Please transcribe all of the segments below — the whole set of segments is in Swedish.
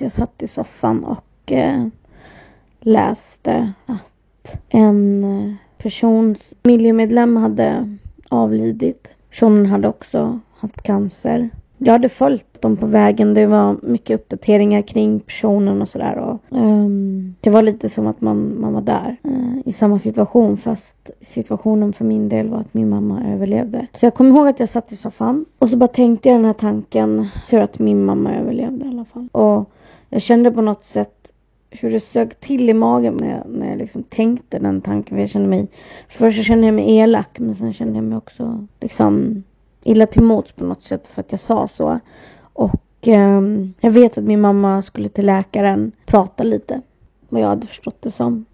att jag satt i soffan och eh, läste att en eh, persons familjemedlem hade avlidit. Personen hade också haft cancer. Jag hade följt dem på vägen. Det var mycket uppdateringar kring personen och sådär. Um, det var lite som att man, man var där uh, i samma situation fast situationen för min del var att min mamma överlevde. Så jag kommer ihåg att jag satt i soffan och så bara tänkte jag den här tanken. Tur att min mamma överlevde i alla fall. Och jag kände på något sätt hur det sög till i magen när jag, när jag liksom tänkte den tanken. För jag kände mig, först så kände jag mig elak men sen kände jag mig också liksom illa till mots på något sätt för att jag sa så. Och eh, jag vet att min mamma skulle till läkaren prata lite. Vad jag hade förstått det som.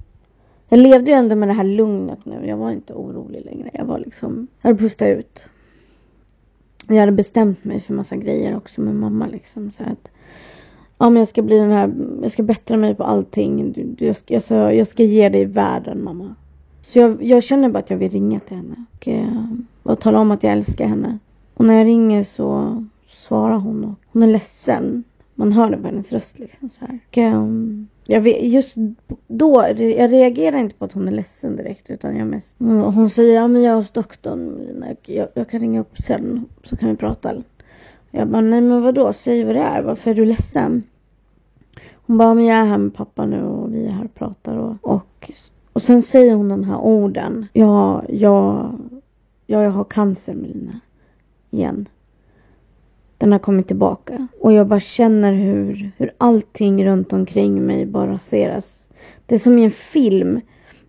Jag levde ju ändå med det här lugnet nu. Jag var inte orolig längre. Jag var liksom, jag hade pustat ut. Jag hade bestämt mig för massa grejer också med mamma liksom. Så att, ja men jag ska bli den här, jag ska bättra mig på allting. Du, du, jag, ska, jag, ska, jag ska ge dig världen mamma. Så jag, jag känner bara att jag vill ringa till henne. Och, eh, och tala om att jag älskar henne. Och när jag ringer så svarar hon och hon är ledsen. Man hör det på hennes röst liksom så här. Och, ehm, jag vet, just då, jag reagerar inte på att hon är ledsen direkt utan jag mest, hon säger ja men jag är hos doktorn jag, jag kan ringa upp sen så kan vi prata. Jag bara nej men vadå, säg vad det är, varför är du ledsen? Hon bara men jag är här med pappa nu och vi är här och pratar och, och, och sen säger hon de här orden. Ja, jag, ja, jag har cancer Melina. Igen. Den har kommit tillbaka. Och jag bara känner hur, hur allting runt omkring mig bara raseras. Det är som i en film.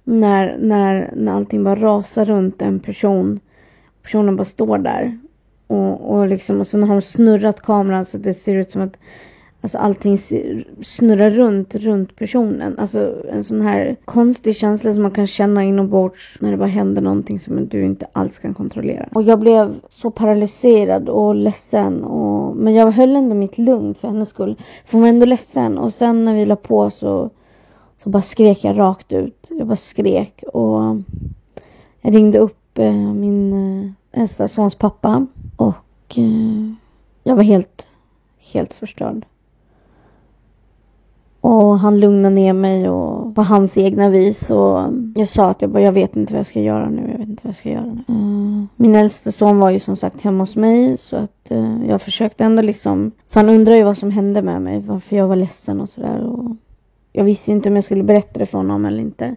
När, när, när allting bara rasar runt en person. Personen bara står där. Och, och, liksom, och sen har de snurrat kameran så det ser ut som att Alltså allting snurrar runt, runt personen. Alltså en sån här konstig känsla som man kan känna inombords när det bara händer någonting som du inte alls kan kontrollera. Och jag blev så paralyserad och ledsen. Och, men jag höll ändå mitt lugn för hennes skull. För hon var ändå ledsen. Och sen när vi la på så, så bara skrek jag rakt ut. Jag bara skrek och eh, jag ringde upp eh, min eh, äldsta sons pappa. Och eh, jag var helt, helt förstörd. Och han lugnade ner mig och på hans egna vis. Och jag sa att jag bara, jag vet inte vad jag ska göra nu. Jag vet inte vad jag ska göra nu. Eh, min äldste son var ju som sagt hemma hos mig. Så att eh, jag försökte ändå liksom. För han undrar ju vad som hände med mig. Varför jag var ledsen och sådär. Jag visste inte om jag skulle berätta det för honom eller inte.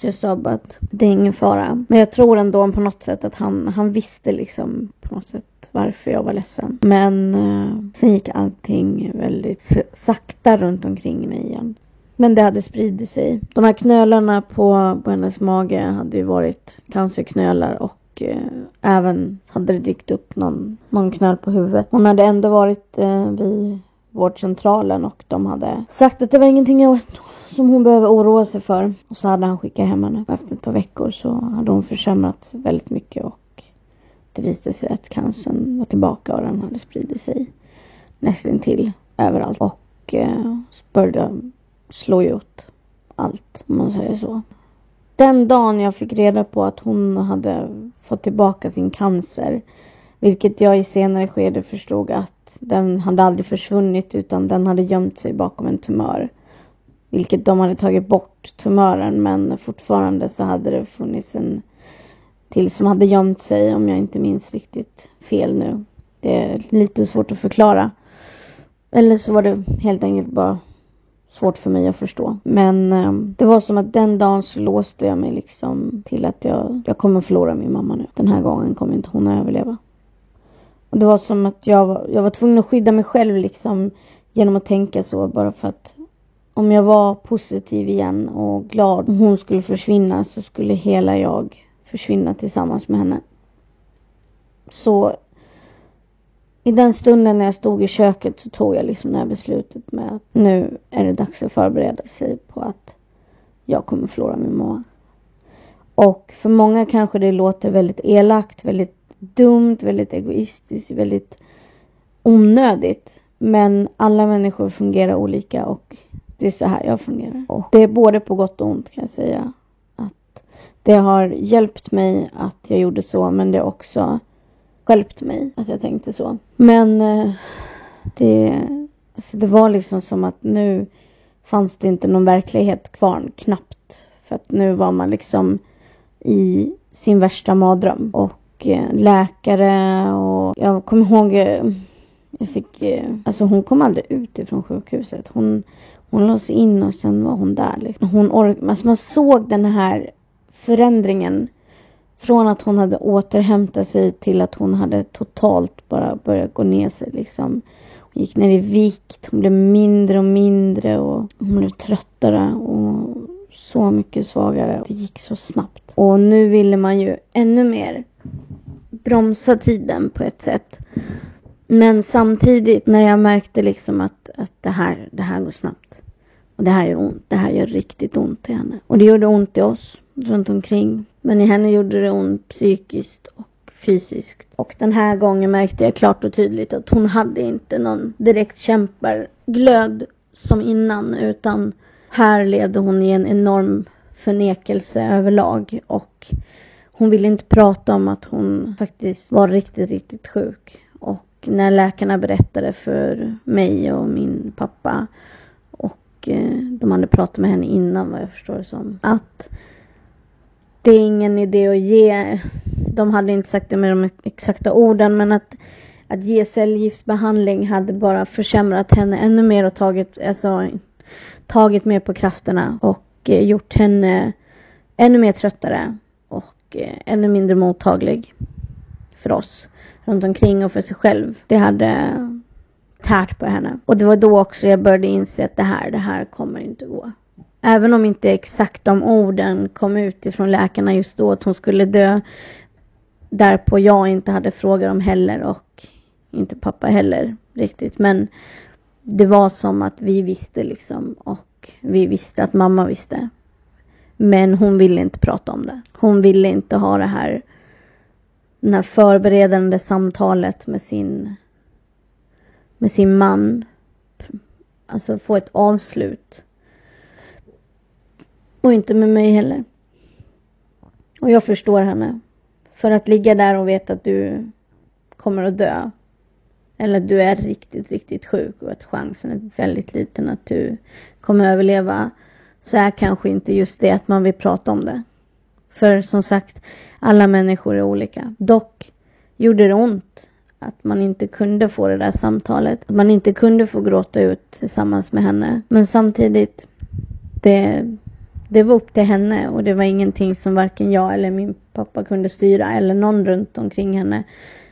Så jag sa bara att det är ingen fara. Men jag tror ändå på något sätt att han, han visste liksom på något sätt varför jag var ledsen. Men eh, sen gick allting väldigt sakta runt omkring mig igen. Men det hade spridit sig. De här knölarna på, på hennes mage hade ju varit cancerknölar och eh, även hade det dykt upp någon, någon knöl på huvudet. Hon hade ändå varit eh, vid vårdcentralen och de hade sagt att det var ingenting som hon behöver oroa sig för. Och så hade han skickat hem henne. Efter ett par veckor så hade hon försämrats väldigt mycket och det visade sig att cancern var tillbaka och den hade spridit sig nästintill överallt. Och eh, började slå ut allt, om man säger så. Den dagen jag fick reda på att hon hade fått tillbaka sin cancer, vilket jag i senare skede förstod att den hade aldrig försvunnit utan den hade gömt sig bakom en tumör. Vilket de hade tagit bort tumören men fortfarande så hade det funnits en till som hade gömt sig om jag inte minns riktigt fel nu. Det är lite svårt att förklara. Eller så var det helt enkelt bara svårt för mig att förstå. Men eh, det var som att den dagen så låste jag mig liksom till att jag, jag kommer förlora min mamma nu. Den här gången kommer inte hon att överleva. Och det var som att jag var, jag var tvungen att skydda mig själv liksom genom att tänka så bara för att om jag var positiv igen och glad om hon skulle försvinna så skulle hela jag försvinna tillsammans med henne. Så i den stunden när jag stod i köket så tog jag liksom det här beslutet med att nu är det dags att förbereda sig på att jag kommer förlora min mamma. Och för många kanske det låter väldigt elakt, väldigt dumt, väldigt egoistiskt, väldigt onödigt. Men alla människor fungerar olika och det är så här jag fungerar. Och det är både på gott och ont kan jag säga. Det har hjälpt mig att jag gjorde så men det har också hjälpt mig att jag tänkte så. Men eh, det Alltså det var liksom som att nu fanns det inte någon verklighet kvar, knappt. För att nu var man liksom i sin värsta mardröm. Och Eh, läkare och jag kommer ihåg eh, jag fick, eh, alltså hon kom aldrig ut ifrån sjukhuset. Hon, hon lades in och sen var hon där. Liksom. Hon ork, alltså man såg den här förändringen. Från att hon hade återhämtat sig till att hon hade totalt bara börjat gå ner sig liksom. Hon gick ner i vikt, hon blev mindre och mindre och hon blev tröttare och så mycket svagare. Det gick så snabbt. Och nu ville man ju ännu mer bromsa tiden på ett sätt. Men samtidigt när jag märkte liksom att, att det, här, det här går snabbt. Och det här gör ont. Det här gör riktigt ont i henne. Och det gjorde ont i oss runt omkring. Men i henne gjorde det ont psykiskt och fysiskt. Och den här gången märkte jag klart och tydligt att hon hade inte någon direkt kämparglöd som innan. Utan här levde hon i en enorm förnekelse överlag. Och hon ville inte prata om att hon faktiskt var riktigt, riktigt sjuk. Och när läkarna berättade för mig och min pappa och eh, de hade pratat med henne innan vad jag förstår det som. Att det är ingen idé att ge, de hade inte sagt det med de exakta orden men att, att ge cellgiftsbehandling hade bara försämrat henne ännu mer och tagit, alltså, tagit mer på krafterna och eh, gjort henne ännu mer tröttare och eh, ännu mindre mottaglig för oss runt omkring och för sig själv. Det hade tärt på henne. Och det var då också jag började inse att det här, det här kommer inte gå. Även om inte exakt de orden kom ut ifrån läkarna just då att hon skulle dö. Därpå jag inte hade frågat om heller och inte pappa heller riktigt. Men det var som att vi visste liksom och vi visste att mamma visste. Men hon ville inte prata om det. Hon ville inte ha det här det här förberedande samtalet med sin, med sin man. Alltså få ett avslut. Och inte med mig heller. Och jag förstår henne. För att ligga där och veta att du kommer att dö. Eller att du är riktigt, riktigt sjuk och att chansen är väldigt liten att du kommer att överleva. Så är kanske inte just det att man vill prata om det. För som sagt, alla människor är olika. Dock gjorde det ont att man inte kunde få det där samtalet. Att man inte kunde få gråta ut tillsammans med henne. Men samtidigt, det, det var upp till henne och det var ingenting som varken jag eller min pappa kunde styra eller någon runt omkring henne.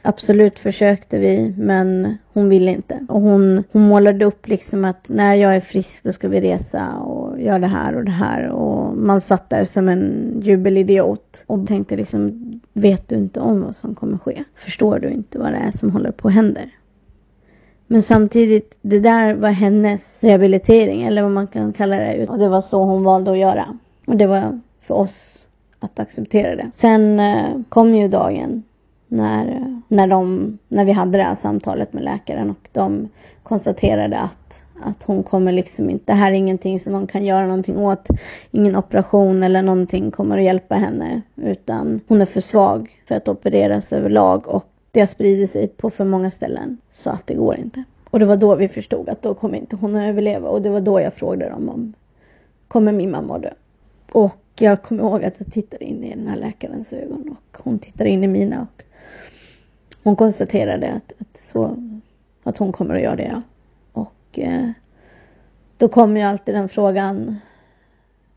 Absolut försökte vi, men hon ville inte. Och hon, hon målade upp liksom att när jag är frisk då ska vi resa gör det här och det här. Och man satt där som en jubelidiot och tänkte liksom, vet du inte om vad som kommer ske? Förstår du inte vad det är som håller på att hända? Men samtidigt, det där var hennes rehabilitering eller vad man kan kalla det. Och det var så hon valde att göra. Och det var för oss att acceptera det. Sen eh, kom ju dagen när, eh, när, de, när vi hade det här samtalet med läkaren och de konstaterade att, att hon kommer liksom inte, det här är ingenting som de kan göra någonting åt. Ingen operation eller någonting kommer att hjälpa henne utan hon är för svag för att opereras överlag och det har spridit sig på för många ställen så att det går inte. Och det var då vi förstod att då kommer inte hon att överleva och det var då jag frågade dem om kommer min mamma att dö? Och jag kommer ihåg att jag tittade in i den här läkarens ögon och hon tittade in i mina och hon konstaterade att, att, så, att hon kommer att göra det. Ja. Och eh, då kommer ju alltid den frågan.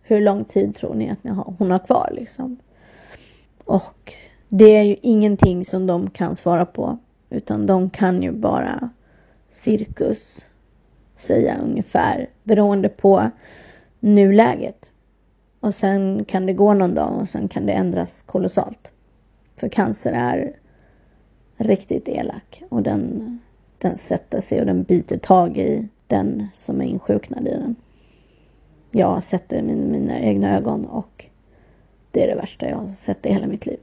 Hur lång tid tror ni att ni har, hon har kvar liksom? Och det är ju ingenting som de kan svara på. Utan de kan ju bara cirkus säga ungefär beroende på nuläget. Och sen kan det gå någon dag och sen kan det ändras kolossalt. För cancer är riktigt elak och den, den sätter sig och den biter tag i den som är insjuknad i den. Jag har sett det med mina egna ögon och det är det värsta jag har sett i hela mitt liv.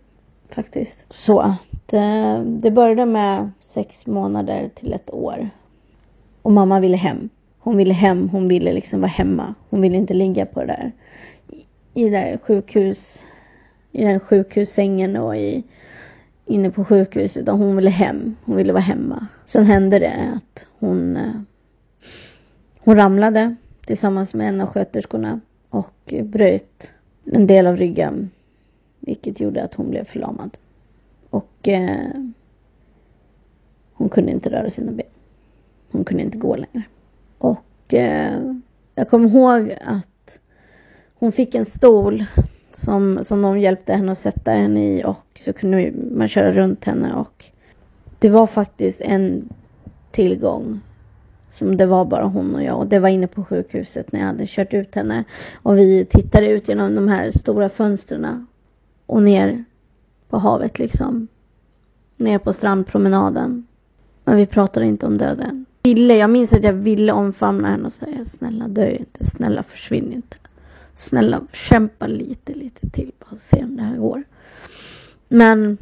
Faktiskt. Så att eh, det började med sex månader till ett år. Och mamma ville hem. Hon ville hem, hon ville liksom vara hemma. Hon ville inte ligga på det där. I det där sjukhus, i den sjukhussängen och i inne på sjukhuset och hon ville hem. Hon ville vara hemma. Sen hände det att hon, eh, Hon ramlade tillsammans med en av sköterskorna och bröt en del av ryggen. Vilket gjorde att hon blev förlamad. Och eh, hon kunde inte röra sina ben. Hon kunde inte gå längre. Och eh, jag kommer ihåg att hon fick en stol som, som någon hjälpte henne att sätta henne i och så kunde man köra runt henne och det var faktiskt en tillgång som det var bara hon och jag och det var inne på sjukhuset när jag hade kört ut henne och vi tittade ut genom de här stora fönstren och ner på havet liksom. Ner på strandpromenaden. Men vi pratade inte om döden. Ville, jag minns att jag ville omfamna henne och säga snälla dö inte, snälla försvinn inte. Snälla kämpa lite, lite till bara se om det här går. Men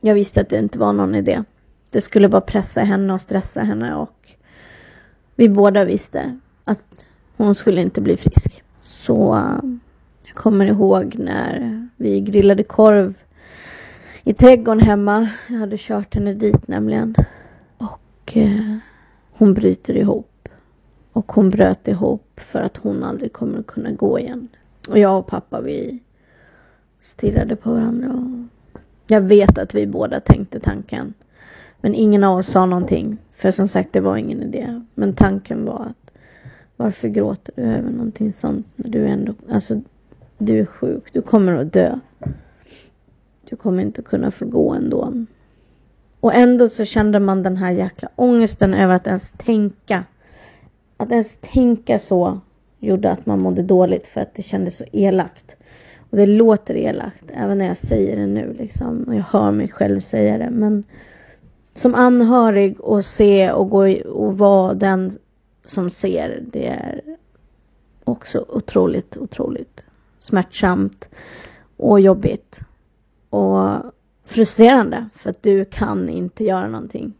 jag visste att det inte var någon idé. Det skulle bara pressa henne och stressa henne och vi båda visste att hon skulle inte bli frisk. Så jag kommer ihåg när vi grillade korv i trädgården hemma. Jag hade kört henne dit nämligen. Och eh, hon bryter ihop. Och hon bröt ihop för att hon aldrig kommer att kunna gå igen. Och jag och pappa vi stirrade på varandra. Och jag vet att vi båda tänkte tanken. Men ingen av oss sa någonting. För som sagt, det var ingen idé. Men tanken var att varför gråter du över någonting sånt när du ändå, alltså du är sjuk, du kommer att dö. Du kommer inte kunna få gå ändå. Och ändå så kände man den här jäkla ångesten över att ens tänka. Att ens tänka så gjorde att man mådde dåligt för att det kändes så elakt. Och det låter elakt även när jag säger det nu liksom. Och jag hör mig själv säga det. Men som anhörig och se och gå och vara den som ser. Det är också otroligt, otroligt smärtsamt och jobbigt. Och frustrerande för att du kan inte göra någonting.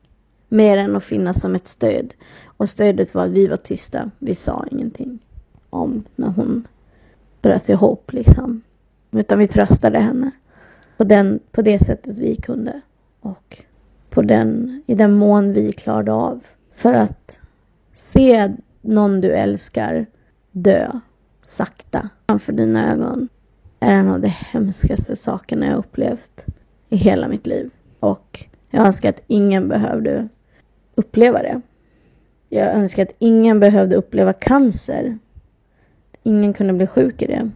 Mer än att finnas som ett stöd. Och stödet var att vi var tysta. Vi sa ingenting om när hon bröt ihop liksom. Utan vi tröstade henne på, den, på det sättet vi kunde. Och på den, i den mån vi klarade av. För att se någon du älskar dö sakta framför dina ögon är en av de hemskaste sakerna jag upplevt i hela mitt liv. Och jag önskar att ingen behövde uppleva det. Jag önskar att ingen behövde uppleva cancer. Ingen kunde bli sjuk i det.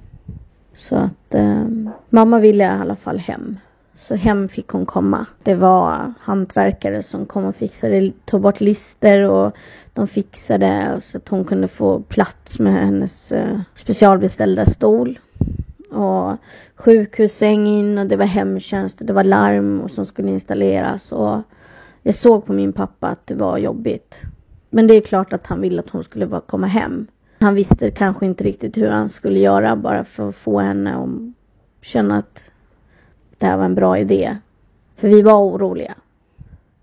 Så att eh, mamma ville i alla fall hem. Så hem fick hon komma. Det var hantverkare som kom och fixade, tog bort lister och de fixade så att hon kunde få plats med hennes eh, specialbeställda stol. Och sjukhussäng in och det var hemtjänst och det var larm som skulle installeras. Och jag såg på min pappa att det var jobbigt. Men det är klart att han ville att hon skulle komma hem. Han visste kanske inte riktigt hur han skulle göra bara för att få henne att känna att det här var en bra idé. För vi var oroliga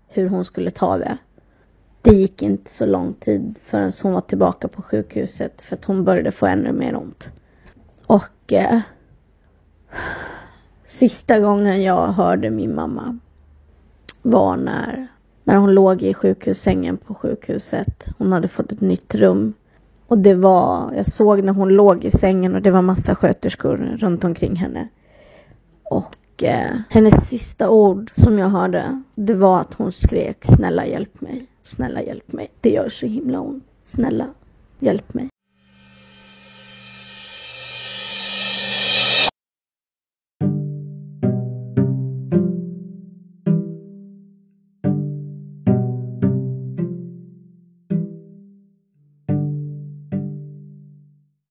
hur hon skulle ta det. Det gick inte så lång tid förrän hon var tillbaka på sjukhuset för att hon började få ännu mer ont. Och eh, sista gången jag hörde min mamma var när, när hon låg i sjukhussängen på sjukhuset. Hon hade fått ett nytt rum. Och det var, jag såg när hon låg i sängen och det var massa sköterskor runt omkring henne. Och eh, hennes sista ord som jag hörde, det var att hon skrek snälla hjälp mig, snälla hjälp mig. Det gör så himla ont. Snälla hjälp mig.